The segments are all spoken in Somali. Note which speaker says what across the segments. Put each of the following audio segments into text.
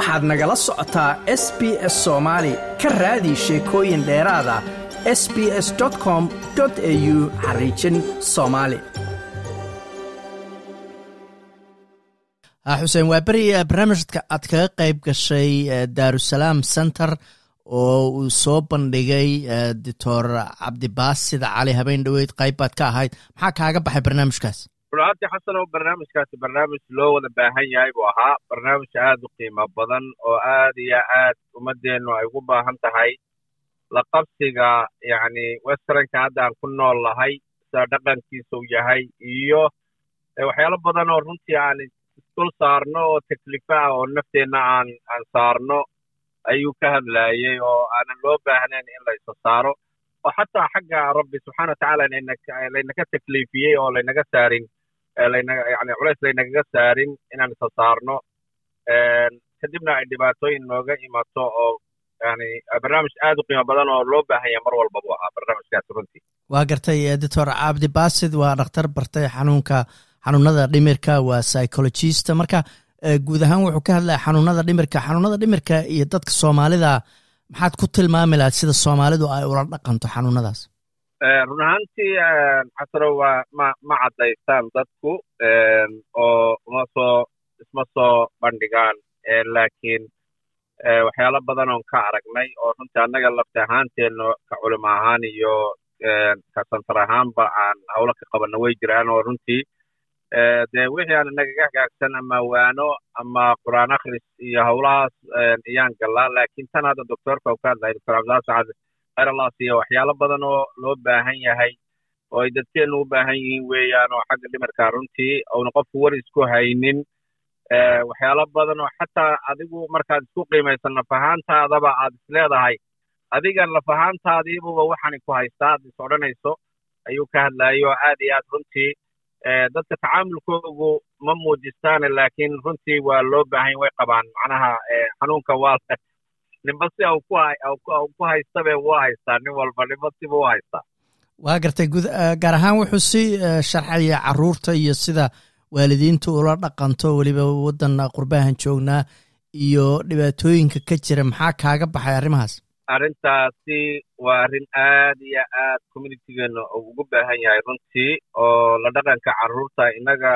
Speaker 1: waxaad nagala socotaa s b s soomaali ka raadi sheekooyin dheeraada s b s com au xariijin soomaali
Speaker 2: xuseen waa beri barnaamijka aad kaga qayb gashay daarusalaam center oo uu soo bandhigay doctor cabdibaasid cali habeen dhoweyd qayb baad ka ahayd. Maxaa kaaga baxay barnaamijkaas
Speaker 3: runaaantii xasanow barnaamijkaasi barnaamij loo wada baahan yahay buu ahaa. Barnaamij aad u qiimo badan oo aad iyo aad ummadeennu ay ugu baahan tahay. La qabsiga yacni westernka hadda aan ku nool nahay sida dhaqankiisa uu yahay iyo waxyaalo badan oo runtii aan dul saarno oo taklifa ah oo nafteenna aan aan saarno ayuu ka hadlaayey oo aanan loo baahnayn in la isa saaro. Oo xataa xagga rabbi subxana watacaala laynaka takliifiyey oo laynaga saarin yani culays laynagaga saarin inaan isa saarno. Kadibna ay dhibaatooyin nooga imato oo yani barnaamij aad u qiimo badan oo loo baahan yahay mar walba buu ahaa barnaamijkaasi runtii.
Speaker 2: Waa gartay doctor cabdibaasid waa dhakhtar bartay xanuunka xanuunada dhimirka waa psychologist. Marka guud ahaan wuxuu ka hadlaya xanuunada dhimirka. Xanuunada dhimirka iyo dadka soomaalida maxaad ku tilmaami lahayd sida soomaalidu ay ula dhaqanto xanuunadaas
Speaker 3: run ahaantii xasano waa ma ma caddaystaan dadku oo uma soo isma soo bandhigaan. Laakiin waxyaalo badan oon ka aragnay oo runtii annaga lafti ahaanteenna ka culimo ahaan iyo ka santar ahaanba aan hawlo ka qabanno way jiraan oo runtii dee wixii aan inagaga hagaagsan ama waano ama qur'aan akhris iyo hawlahaas ayaan gallaa. Laakiin tan hadda doctorka uu ka hadlaya doctor cabdillahi sacad khayrallah siiyo waxyaalo badan oo loo baahan yahay oo ay dadkeennu u baahan yihiin weeyaan oo xagga dhimirka runtii uuna qofku war isku haynin waxyaalo badan oo xataa adigu markaad isku qiimaysan naf ahaantaadaba aad is leedahay. Adigan laf ahaantaadiibuba waxani ku haystaa ad is odhanayso ayuu ka hadlayay oo aad iyo aad runtii dadka tacaamulkoogu ma muujistaane laakiin runtii waa loo baahan way qabaan. Macnaha xanuunka waa ninba si au ku ku haystabe wuu haystaa nin walba ninba siba u haystaa
Speaker 2: waa gartay gud gaar ahaan wuxuu si sharxaya carruurta iyo sida waalidiinta ula dhaqanto weliba waddan qurbahan joognaa iyo dhibaatooyinka ka jira maxaa kaaga baxay arrimahaas?
Speaker 3: Arrintaasi waa arrin aad iyo aad communitygeena ugu baahan yahay runtii oo la dhaqanka carruurta innaga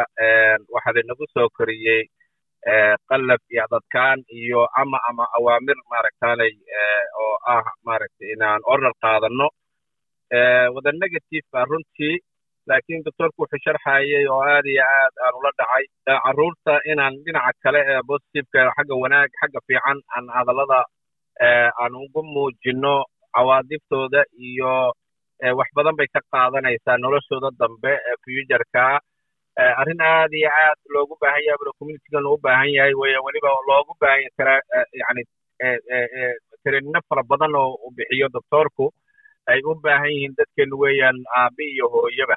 Speaker 3: waxaa laynagu soo koriyey qalab iyo adadkaan iyo ama ama awaamir maaragtaanay oo ah maaragtay inaan order qaadanno. Wada negative ba runtii laakiin doctorku wuxuu sharxayey oo aad iyo aad aan ula dhacay carruurta inaan dhinaca kale ee positiveka xagga wanaag xagga fiican aan hadallada aan ugu muujinno cawaadiftooda iyo wax badan bay ka qaadanaysaa noloshooda dambe ee futureka arrin aad iyo aad loogu baahan yahay bula communitygan u baahan yahay weya weliba loogu baahan karaa yani treenino fara badan oo uu bixiyo doctorku ay u baahan yihiin dadkeenu weeyaan aabi iyo hooyaba.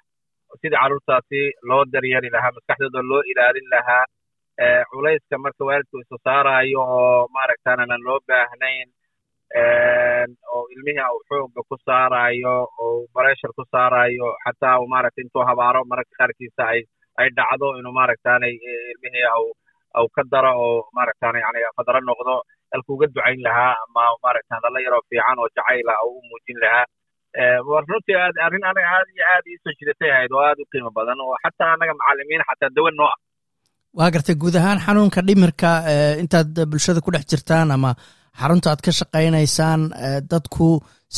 Speaker 3: Sidii carruurtaasi loo daryeeri lahaa maskaxdooda loo ilaalin lahaa culayska marka waalidku isu saaraayo oo maaragtaan loo baahnayn oo ilmihii uu xooga ku saaraayo oo bareshar ku saaraayo xataa uu maaragtay intuu habaaro mararka qaarkiisa ay ay dhacdo inuu maaragtaanay ilmihii au au ka daro oo maaragtaana yani fadaro noqdo halku uga ducayn lahaa ama maaragta hadalla yaroo fiican oo jacayla u muujin lahaa. Runtii aad arrin anaga aad iyo aad iisoo jidatay ahayd oo aad u qiimo badan oo xataa anaga macalimiin xataa dawan noo ah.
Speaker 2: Waa gartay guud ahaan xanuunka dhimirka intaad bulshada ku dhex jirtaan ama xarunta aad ka shaqaynaysaan dadku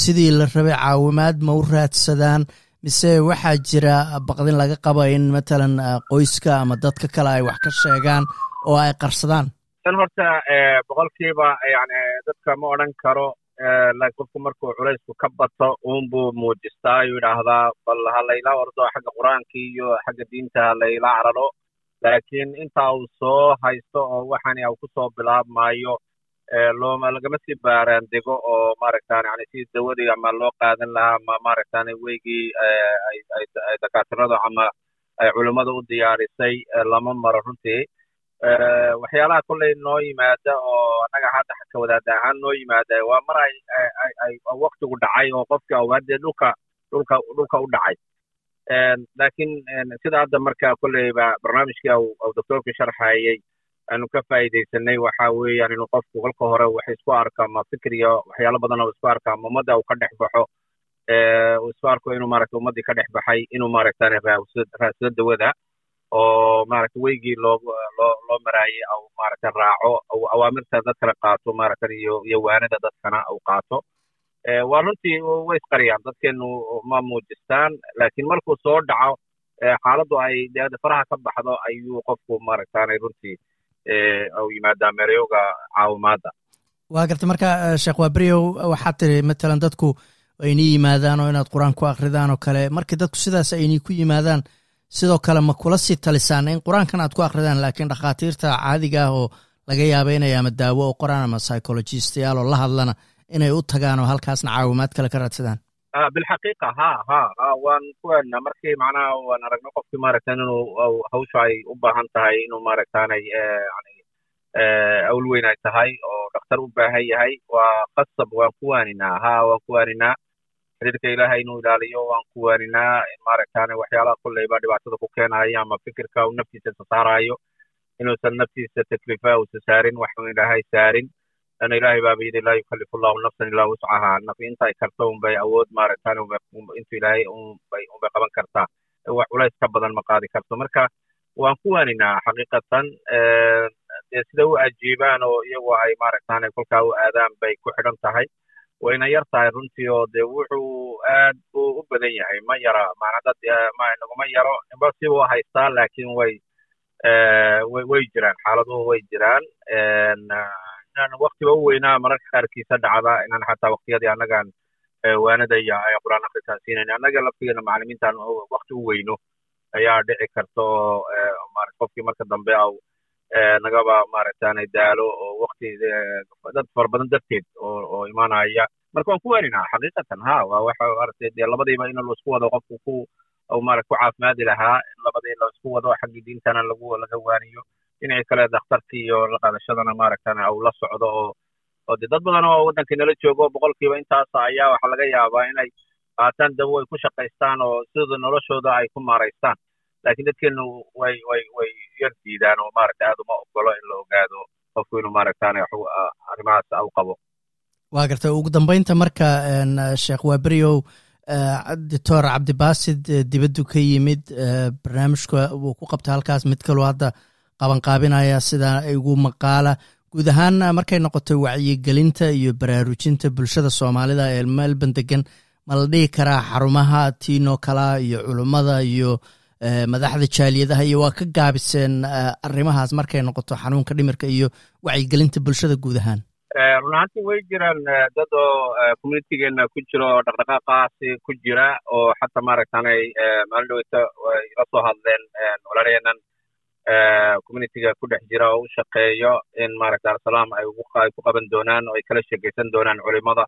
Speaker 2: sidii la rabay caawimaad ma u raadsadaan mise waxaa jira baqdin laga qaba in matalan qoyska ama dadka kale ay wax ka sheegaan oo ay qarsadaan?
Speaker 3: Tan horta boqolkiiba yani dadka ma odhan karo laakiin qofku markuu culaysku ka bato uunbuu muujistaa ayuu yidhaahdaa bal ha layla ordo xagga qur'aankii iyo xagga diinta ha layla cararo. Laakiin inta uu soo haysto oo waxani au ku soo bilaabmaayo looma lagama sii baaraan dego oo maaragtaan yani si dawadii ama loo qaadan lahaa ama maaragtaan weygii ay dakaatiradu ama ay culimmadu u diyaarisay lama maro runtii. Waxyaalaha kolley noo yimaada oo annaga hadda xagka wadaada ahaan noo yimaada waa mar ay ay waktigu dhacay oo qofkii au haddee dhulka dhulka dhulka u dhacay. Laakiin sida hadda marka kolleyba barnaamijkii au doctorku sharxayey aanu ka faa'iidaysanay waxa weeyaan inuu qofku kolka hore wax isku arko ama fikir iyo waxyaalo badan oo isku arko ama ummadda uu ka dhex baxo uu isku arko inuu maaragta ummaddii ka dhex baxay inuu maaragtane raadsado dawada oo maaragta weygii loo loo loo maraayay au maaragta raaco au awaamirta dadkana qaato maaragtan iyo iyo waanada dadkana uu qaato. Waa runtii way isqariyaan dadkeenu ma muujistaan laakiin markuu soo dhaco xaaladdu ay faraha ka baxdo ayuu qofku maaragtaanay runtii u yimaadaa meeryoga caawimaadda
Speaker 2: waa garta marka sheekh wabriyow waxaad tiri matalan dadku aynii yimaadaan oo inaad qur'aan ku akridaan oo kale. Markii dadku sidaas aynii ku yimaadaan sidoo kale ma kula sii talisaan in qur'aankan aad ku akridaan laakiin dhakhaatiirta caadiga ah oo laga yaaba inay ama daawo oo qoraan ama psychologistayaal oo la hadlana inay u tagaan oo halkaasna caawimaad kale ka raadsadaan
Speaker 3: bilxaqiiqa ha ha waan kuwana markii macnaha waan aragno qofkii maaragtan inuu hawsha ay u baahan tahay inuu maaragtaanay yani awl weyn ay tahay oo dhakhtar u baahan yahay waa khasab waan ku waaninaa ha waan ku waaninaa xiriirka ilaahay inuu ilaaliyo waan ku waaninaa maaragtaane waxyaalaha kolleyba dhibaatada ku keenaya ama fikirka uu naftiisa sasaarayo inuusan naftiisa taklifa uusa saarin waxun ilaahay saarin lana ilaahay baaba yidhi laa yukallifu allahu nafsan ilaa wuscaha naf inta ay karto unbay awood maaragtaane intu ilaahay unbay unbay qaban kartaa wax culays ka badan ma qaadi karto. Marka waan ku waaninaa xaqiiqatan dee sida u ajiibaan oo iyagu ay maaragtaane kolkaa u aadaan bay ku xidhan tahay. Wayna yar tahay runtii oo dee wuxuu aad buu u badan yahay. Ma yara maana dad naguma yaro. Nimba sibuu haystaa laakiin way way way jiraan. Xaaladuhu way jiraan inaan waktiba u weynaa mararka qaarkiisa dhacda inaan xataa waktiyadii annagaan waanada iyo qur'aan akritaan siinayna annaga laftigeena macalimiintaan wakti u weyno ayaa dhici karta oo qofkii marka dambe au nagaba maaragtaane daalo oo wakti dad fara darteed oo imaanaya. Marka waan ku waaninaa xaqiiqatan ha waa waxa maaragtay dee labadiiba in la isku wado qofku ku marat ku caafimaadi lahaa in labadii la isku wado xaggii diintana lagu laga waaniyo dhinacii kale dakhtarkii iyo la qaadashadana maaragtane au la socdo oo oo dee dad badan oo waddankii nala joogo boqolkiiba intaas ayaa waxaa laga yaabaa inay qaataan dawo ay ku shaqaystaan oo sidooda noloshooda ay ku maaraystaan. Laakiin dadkeenu way way way yar diidaan oo maaragta aad uma ogolo in la ogaado qofku inuu maaragtaane arrimahaas au qabo.
Speaker 2: Waa gartay. Ugu dambeynta marka sheekh waberiow doctor cabdibaasid dibaddu ka yimid barnaamijka wuu ku qabta halkaas mid kaloo hadda qabanqaabinaya sida igu maqaala. Guud ahaan markay noqotay wacyigelinta iyo baraarujinta bulshada soomaalida ee melbourne degan ma la dhihi karaa xarumaha tiino kala iyo culummada iyo madaxda jaaliyadaha iyo waa ka gaabiseen arrimahaas markay noqoto xanuunka dhimirka iyo wacyigelinta bulshada guud ahaan?
Speaker 3: Run ahaantii way jiraan dad oo communitigeena ku jira oo dhaqdhaqaaqaasi ku jira oo xataa maaragtanay maalin dhaweyta la soo hadleen walaaleenan communitiga ku dhex jira oo u shaqeeyo in maaragta arsalaam ay ku qaban doonaan oo ay kala sheekaysan doonaan culimada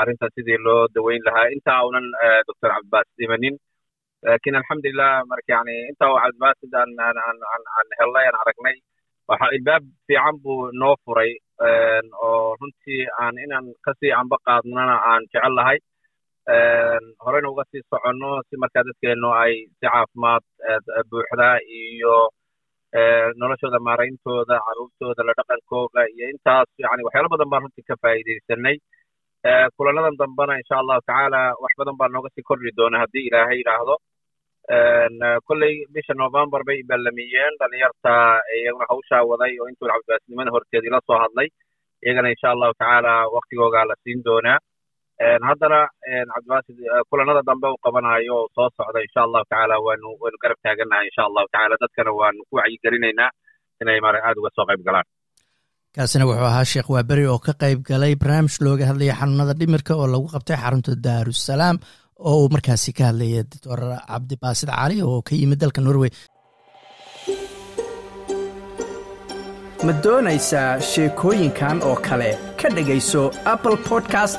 Speaker 3: arrintan sidii loo daweyn lahaa. Inta aunan doctor cabdibaas dhimanin laakiin alxamdulilah marka yani inta oo cabdibaasid aan helnay aan aragnay waxa ilbaab fiican buu noo furay oo runtii aan inaan ka sii anba qaadnana aan jecel lahay. Horeyna uga sii soconno si markaa dadkeenu ay si caafimaad buuxda iyo noloshooda maarayntooda carruurtooda la dhaqankooga iyo intaas yani waxyaalo badan baan runtii ka faa'iidaysanay kulanadan dambena insha allahu tacaala wax badan baa nooga sii kordhi doona haddii ilaahay yidhaahdo kolley bisha november bay ballamiyeen dhalinyarta iyaguna hawshaa waday oo intuu cabdibaasnimada horteedii la soo hadlay iyagana insha allahu tacaala waktigoogaa la siin doonaa haddana cabdibaasid kulanada dambe uu qabanayo oo soo socda insha allahu tacaala waanu waynu garab taagannahay insha allahu tacaala. Dadkana waanu ku wacyigelinaynaa inay mara aada uga soo qayb galaan.
Speaker 2: Kaasina wuxuu ahaa sheekh waaberi oo ka qayb galay barnaamij looga hadlaya xanuunada dhimirka oo lagu qabtay xarunta daarusalaam oo uu markaasi ka hadlaya doctor cabdibaasid cali oo ka yimid dalka norway.
Speaker 1: Ma doonaysaa sheekooyinkan oo kale? Ka dhegayso apple podcast